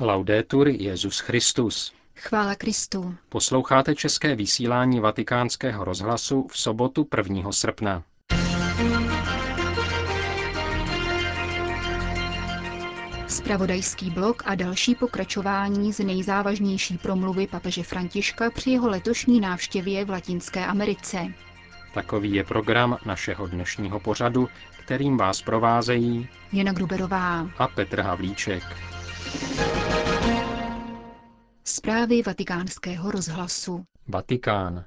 Laudetur Jezus Christus. Chvála Kristu. Posloucháte české vysílání Vatikánského rozhlasu v sobotu 1. srpna. Spravodajský blok a další pokračování z nejzávažnější promluvy papeže Františka při jeho letošní návštěvě v Latinské Americe. Takový je program našeho dnešního pořadu, kterým vás provázejí Jana Gruberová a Petr Havlíček. Zprávy vatikánského rozhlasu. Vatikán.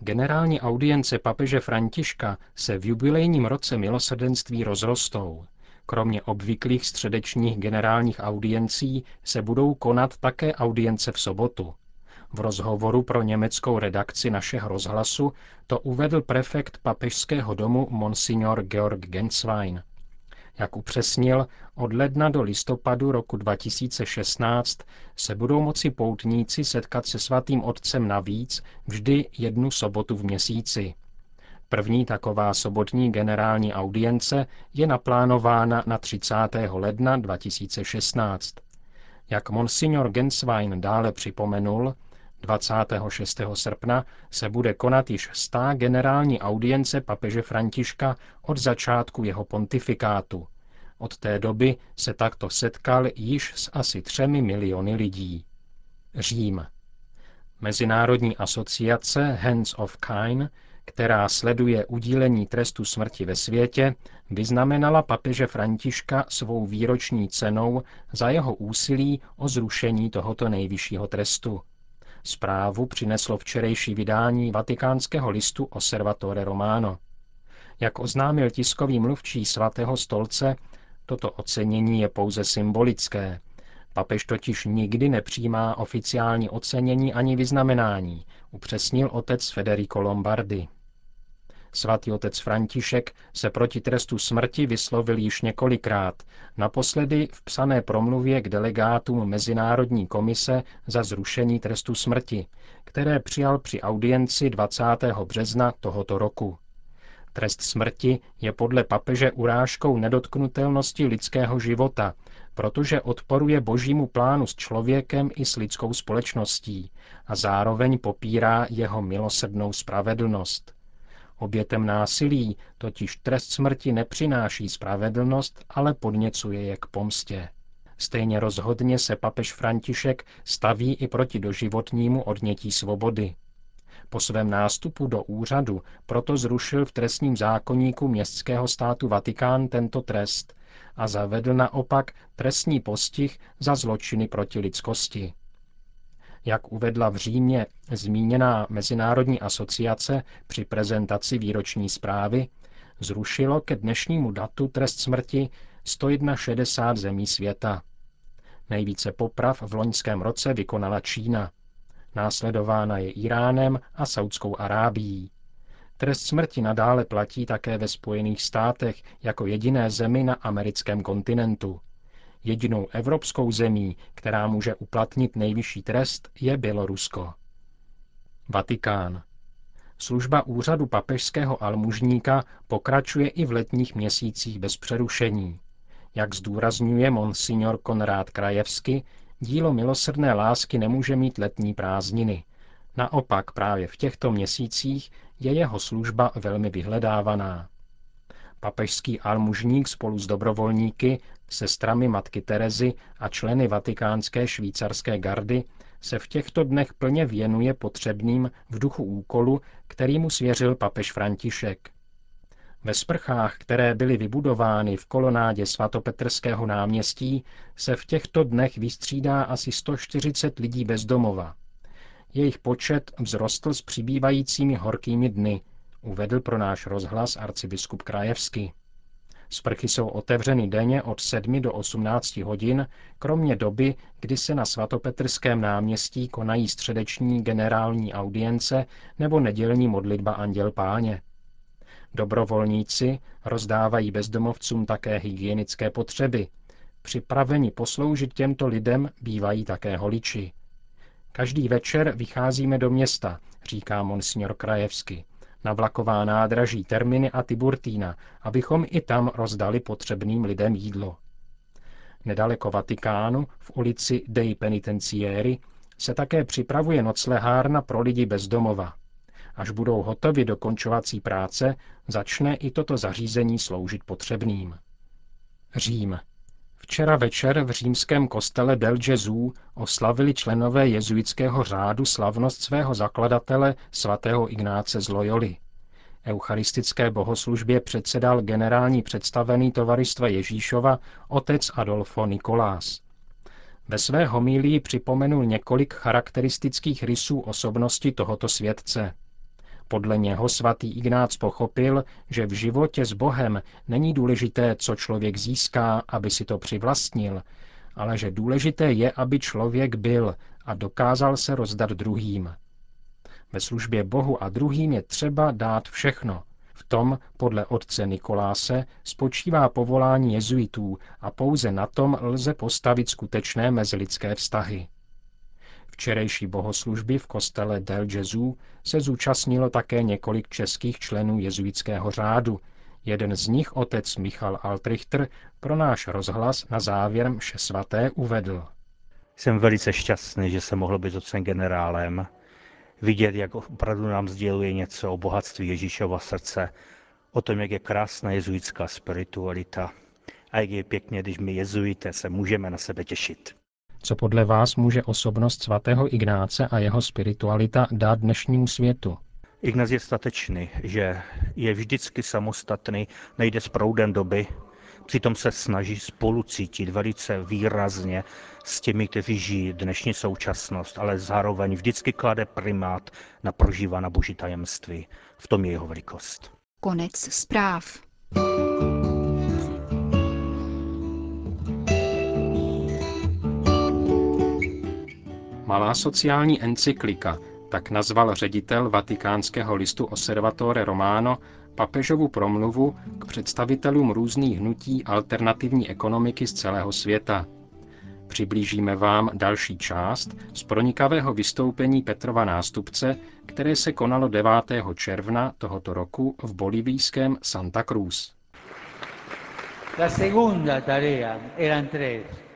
Generální audience papeže Františka se v jubilejním roce milosrdenství rozrostou. Kromě obvyklých středečních generálních audiencí se budou konat také audience v sobotu. V rozhovoru pro německou redakci našeho rozhlasu to uvedl prefekt papežského domu Monsignor Georg Genswein. Jak upřesnil, od ledna do listopadu roku 2016 se budou moci poutníci setkat se svatým otcem navíc vždy jednu sobotu v měsíci. První taková sobotní generální audience je naplánována na 30. ledna 2016. Jak monsignor Genswein dále připomenul, 26. srpna se bude konat již stá generální audience papeže Františka od začátku jeho pontifikátu. Od té doby se takto setkal již s asi třemi miliony lidí. Řím. Mezinárodní asociace Hands of Kine, která sleduje udílení trestu smrti ve světě, vyznamenala papeže Františka svou výroční cenou za jeho úsilí o zrušení tohoto nejvyššího trestu. Zprávu přineslo včerejší vydání vatikánského listu Osservatore Romano. Jak oznámil tiskový mluvčí svatého stolce, toto ocenění je pouze symbolické. Papež totiž nikdy nepřijímá oficiální ocenění ani vyznamenání, upřesnil otec Federico Lombardi. Svatý otec František se proti trestu smrti vyslovil již několikrát, naposledy v psané promluvě k delegátům Mezinárodní komise za zrušení trestu smrti, které přijal při audienci 20. března tohoto roku. Trest smrti je podle papeže urážkou nedotknutelnosti lidského života, protože odporuje božímu plánu s člověkem i s lidskou společností a zároveň popírá jeho milosrdnou spravedlnost. Obětem násilí totiž trest smrti nepřináší spravedlnost, ale podněcuje je k pomstě. Stejně rozhodně se papež František staví i proti doživotnímu odnětí svobody. Po svém nástupu do úřadu proto zrušil v trestním zákonníku městského státu Vatikán tento trest a zavedl naopak trestní postih za zločiny proti lidskosti. Jak uvedla v Římě zmíněná Mezinárodní asociace při prezentaci výroční zprávy, zrušilo ke dnešnímu datu trest smrti 161 zemí světa. Nejvíce poprav v loňském roce vykonala Čína. Následována je Iránem a Saudskou Arábií. Trest smrti nadále platí také ve Spojených státech jako jediné zemi na americkém kontinentu. Jedinou evropskou zemí, která může uplatnit nejvyšší trest, je Bělorusko. Vatikán. Služba úřadu papežského almužníka pokračuje i v letních měsících bez přerušení. Jak zdůrazňuje monsignor Konrád Krajevsky, dílo milosrdné lásky nemůže mít letní prázdniny. Naopak právě v těchto měsících je jeho služba velmi vyhledávaná. Papežský almužník spolu s dobrovolníky, sestrami matky Terezy a členy vatikánské švýcarské gardy se v těchto dnech plně věnuje potřebným v duchu úkolu, který mu svěřil papež František. Ve sprchách, které byly vybudovány v kolonádě svatopetrského náměstí, se v těchto dnech vystřídá asi 140 lidí bezdomova. Jejich počet vzrostl s přibývajícími horkými dny, uvedl pro náš rozhlas arcibiskup Krajevský. Sprchy jsou otevřeny denně od 7 do 18 hodin, kromě doby, kdy se na svatopetrském náměstí konají středeční generální audience nebo nedělní modlitba Anděl Páně. Dobrovolníci rozdávají bezdomovcům také hygienické potřeby. Připraveni posloužit těmto lidem bývají také holiči. Každý večer vycházíme do města, říká monsignor Krajevsky na vlaková nádraží Terminy a Tiburtína, abychom i tam rozdali potřebným lidem jídlo. Nedaleko Vatikánu, v ulici Dei Penitencieri, se také připravuje noclehárna pro lidi bez domova. Až budou hotovy dokončovací práce, začne i toto zařízení sloužit potřebným. Řím. Včera večer v římském kostele Del Gesù oslavili členové jezuitského řádu slavnost svého zakladatele svatého Ignáce z Loyoli. Eucharistické bohoslužbě předsedal generální představený tovaristva Ježíšova otec Adolfo Nikolás. Ve své homílii připomenul několik charakteristických rysů osobnosti tohoto světce. Podle něho svatý Ignác pochopil, že v životě s Bohem není důležité, co člověk získá, aby si to přivlastnil, ale že důležité je, aby člověk byl a dokázal se rozdat druhým. Ve službě Bohu a druhým je třeba dát všechno. V tom, podle otce Nikoláse, spočívá povolání jezuitů a pouze na tom lze postavit skutečné mezilidské vztahy. Včerejší bohoslužby v kostele Del Gesù se zúčastnilo také několik českých členů jezuitského řádu. Jeden z nich, otec Michal Altrichter, pro náš rozhlas na závěr mše svaté uvedl. Jsem velice šťastný, že jsem mohl být otcem generálem, vidět, jak opravdu nám sděluje něco o bohatství Ježíšova srdce, o tom, jak je krásná jezuitská spiritualita a jak je pěkně, když my jezuité se můžeme na sebe těšit. Co podle vás může osobnost svatého Ignáce a jeho spiritualita dát dnešnímu světu? Ignác je statečný, že je vždycky samostatný, nejde s proudem doby, přitom se snaží spolu cítit velice výrazně s těmi, kteří žijí dnešní současnost, ale zároveň vždycky klade primát na prožívaná boží tajemství. V tom je jeho velikost. Konec zpráv. Malá sociální encyklika, tak nazval ředitel vatikánského listu Osservatore Romano papežovu promluvu k představitelům různých hnutí alternativní ekonomiky z celého světa. Přiblížíme vám další část z pronikavého vystoupení Petrova nástupce, které se konalo 9. června tohoto roku v bolivijském Santa Cruz. La segunda tarea eran tres.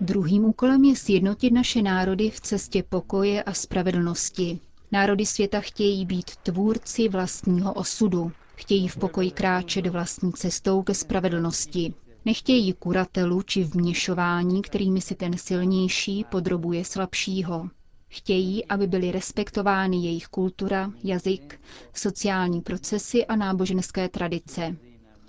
Druhým úkolem je sjednotit naše národy v cestě pokoje a spravedlnosti. Národy světa chtějí být tvůrci vlastního osudu. Chtějí v pokoji kráčet vlastní cestou ke spravedlnosti. Nechtějí kuratelu či vměšování, kterými si ten silnější podrobuje slabšího. Chtějí, aby byly respektovány jejich kultura, jazyk, sociální procesy a náboženské tradice.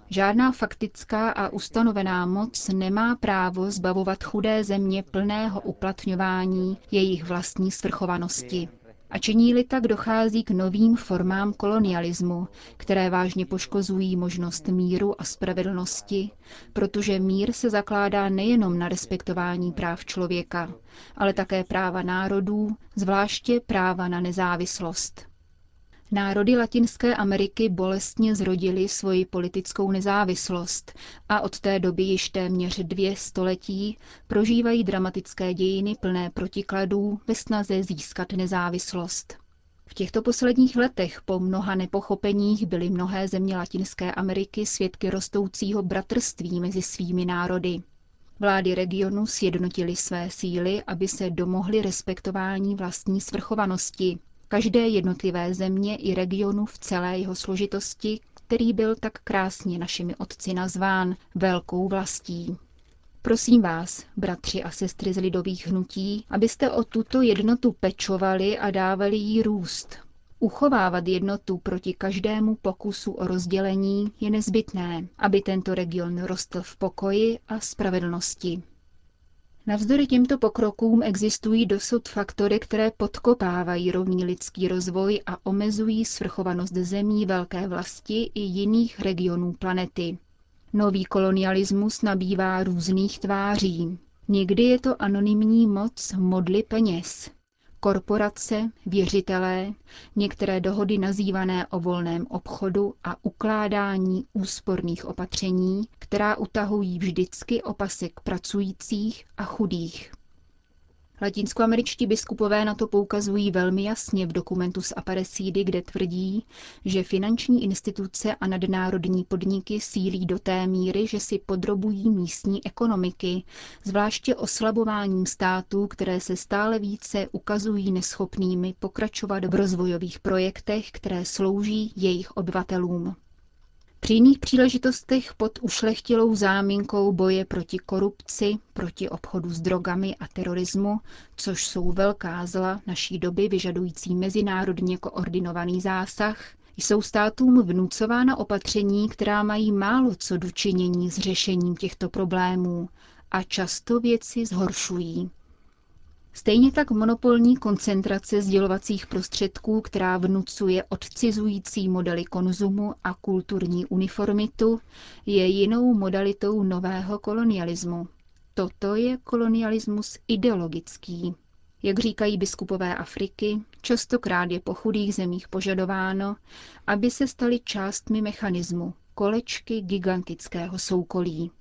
Žádná faktická a ustanovená moc nemá právo zbavovat chudé země plného uplatňování jejich vlastní svrchovanosti. A činí-li tak dochází k novým formám kolonialismu, které vážně poškozují možnost míru a spravedlnosti, protože mír se zakládá nejenom na respektování práv člověka, ale také práva národů, zvláště práva na nezávislost. Národy Latinské Ameriky bolestně zrodily svoji politickou nezávislost a od té doby již téměř dvě století prožívají dramatické dějiny plné protikladů ve snaze získat nezávislost. V těchto posledních letech po mnoha nepochopeních byly mnohé země Latinské Ameriky svědky rostoucího bratrství mezi svými národy. Vlády regionu sjednotily své síly, aby se domohly respektování vlastní svrchovanosti, každé jednotlivé země i regionu v celé jeho složitosti, který byl tak krásně našimi otci nazván velkou vlastí. Prosím vás, bratři a sestry z lidových hnutí, abyste o tuto jednotu pečovali a dávali jí růst. Uchovávat jednotu proti každému pokusu o rozdělení je nezbytné, aby tento region rostl v pokoji a spravedlnosti. Navzdory těmto pokrokům existují dosud faktory, které podkopávají rovný lidský rozvoj a omezují svrchovanost zemí velké vlasti i jiných regionů planety. Nový kolonialismus nabývá různých tváří. Někdy je to anonymní moc modly peněz, korporace, věřitelé, některé dohody nazývané o volném obchodu a ukládání úsporných opatření, která utahují vždycky opasek pracujících a chudých. Latinskoameričtí biskupové na to poukazují velmi jasně v dokumentu z Aparecidy, kde tvrdí, že finanční instituce a nadnárodní podniky sílí do té míry, že si podrobují místní ekonomiky, zvláště oslabováním států, které se stále více ukazují neschopnými pokračovat v rozvojových projektech, které slouží jejich obyvatelům. Při jiných příležitostech pod ušlechtilou záminkou boje proti korupci, proti obchodu s drogami a terorismu, což jsou velká zla naší doby vyžadující mezinárodně koordinovaný zásah, jsou státům vnucována opatření, která mají málo co dočinění s řešením těchto problémů a často věci zhoršují. Stejně tak monopolní koncentrace sdělovacích prostředků, která vnucuje odcizující modely konzumu a kulturní uniformitu, je jinou modalitou nového kolonialismu. Toto je kolonialismus ideologický. Jak říkají biskupové Afriky, častokrát je po chudých zemích požadováno, aby se staly částmi mechanismu, kolečky gigantického soukolí.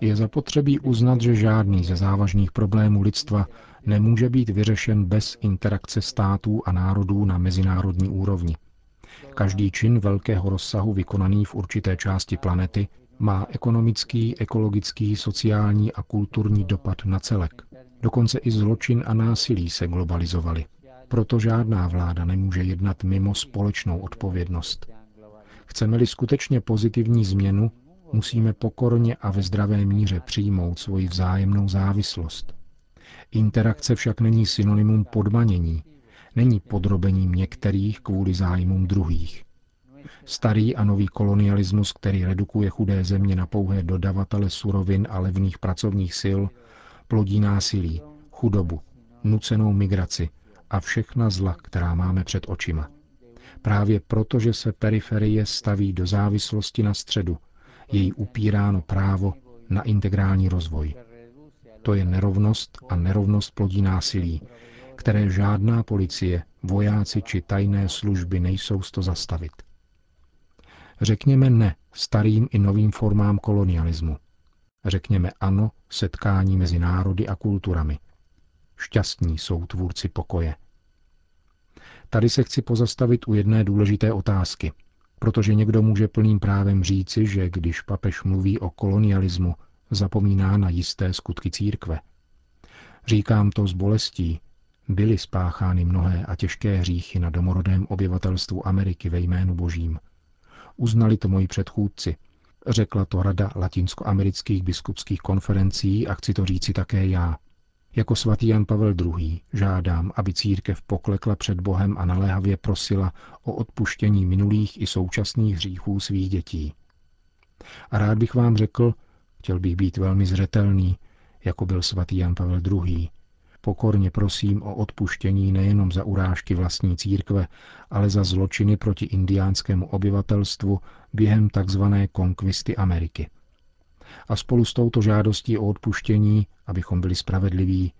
Je zapotřebí uznat, že žádný ze závažných problémů lidstva nemůže být vyřešen bez interakce států a národů na mezinárodní úrovni. Každý čin velkého rozsahu vykonaný v určité části planety má ekonomický, ekologický, sociální a kulturní dopad na celek. Dokonce i zločin a násilí se globalizovaly. Proto žádná vláda nemůže jednat mimo společnou odpovědnost. Chceme-li skutečně pozitivní změnu, musíme pokorně a ve zdravé míře přijmout svoji vzájemnou závislost. Interakce však není synonymum podmanění, není podrobením některých kvůli zájmům druhých. Starý a nový kolonialismus, který redukuje chudé země na pouhé dodavatele surovin a levných pracovních sil, plodí násilí, chudobu, nucenou migraci a všechna zla, která máme před očima. Právě proto, že se periferie staví do závislosti na středu, její upíráno právo na integrální rozvoj. To je nerovnost a nerovnost plodí násilí, které žádná policie, vojáci či tajné služby nejsou to zastavit. Řekněme ne starým i novým formám kolonialismu. Řekněme ano setkání mezi národy a kulturami. Šťastní jsou tvůrci pokoje. Tady se chci pozastavit u jedné důležité otázky, protože někdo může plným právem říci, že když papež mluví o kolonialismu, zapomíná na jisté skutky církve. Říkám to s bolestí. Byly spáchány mnohé a těžké hříchy na domorodém obyvatelstvu Ameriky ve jménu božím. Uznali to moji předchůdci. Řekla to Rada latinskoamerických biskupských konferencí a chci to říci také já. Jako svatý Jan Pavel II. žádám, aby církev poklekla před Bohem a naléhavě prosila o odpuštění minulých i současných hříchů svých dětí. A rád bych vám řekl, chtěl bych být velmi zřetelný, jako byl svatý Jan Pavel II. Pokorně prosím o odpuštění nejenom za urážky vlastní církve, ale za zločiny proti indiánskému obyvatelstvu během tzv. konkvisty Ameriky. A spolu s touto žádostí o odpuštění, abychom byli spravedliví,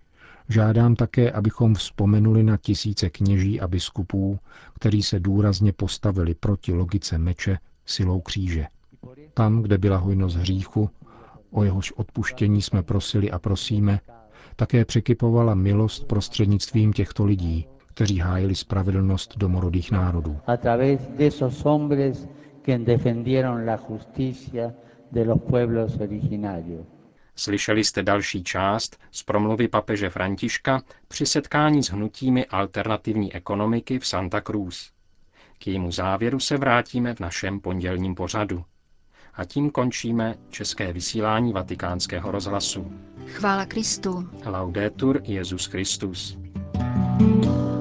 žádám také, abychom vzpomenuli na tisíce kněží a biskupů, kteří se důrazně postavili proti logice meče silou kříže. Tam, kde byla hojnost hříchu, o jehož odpuštění jsme prosili a prosíme, také překypovala milost prostřednictvím těchto lidí, kteří hájili spravedlnost domorodých národů. De los pueblos originarios. Slyšeli jste další část z promluvy papeže Františka při setkání s hnutími alternativní ekonomiky v Santa Cruz. K jejímu závěru se vrátíme v našem pondělním pořadu. A tím končíme české vysílání vatikánského rozhlasu. Chvála Kristu. Laudetur Jezus Christus. thank you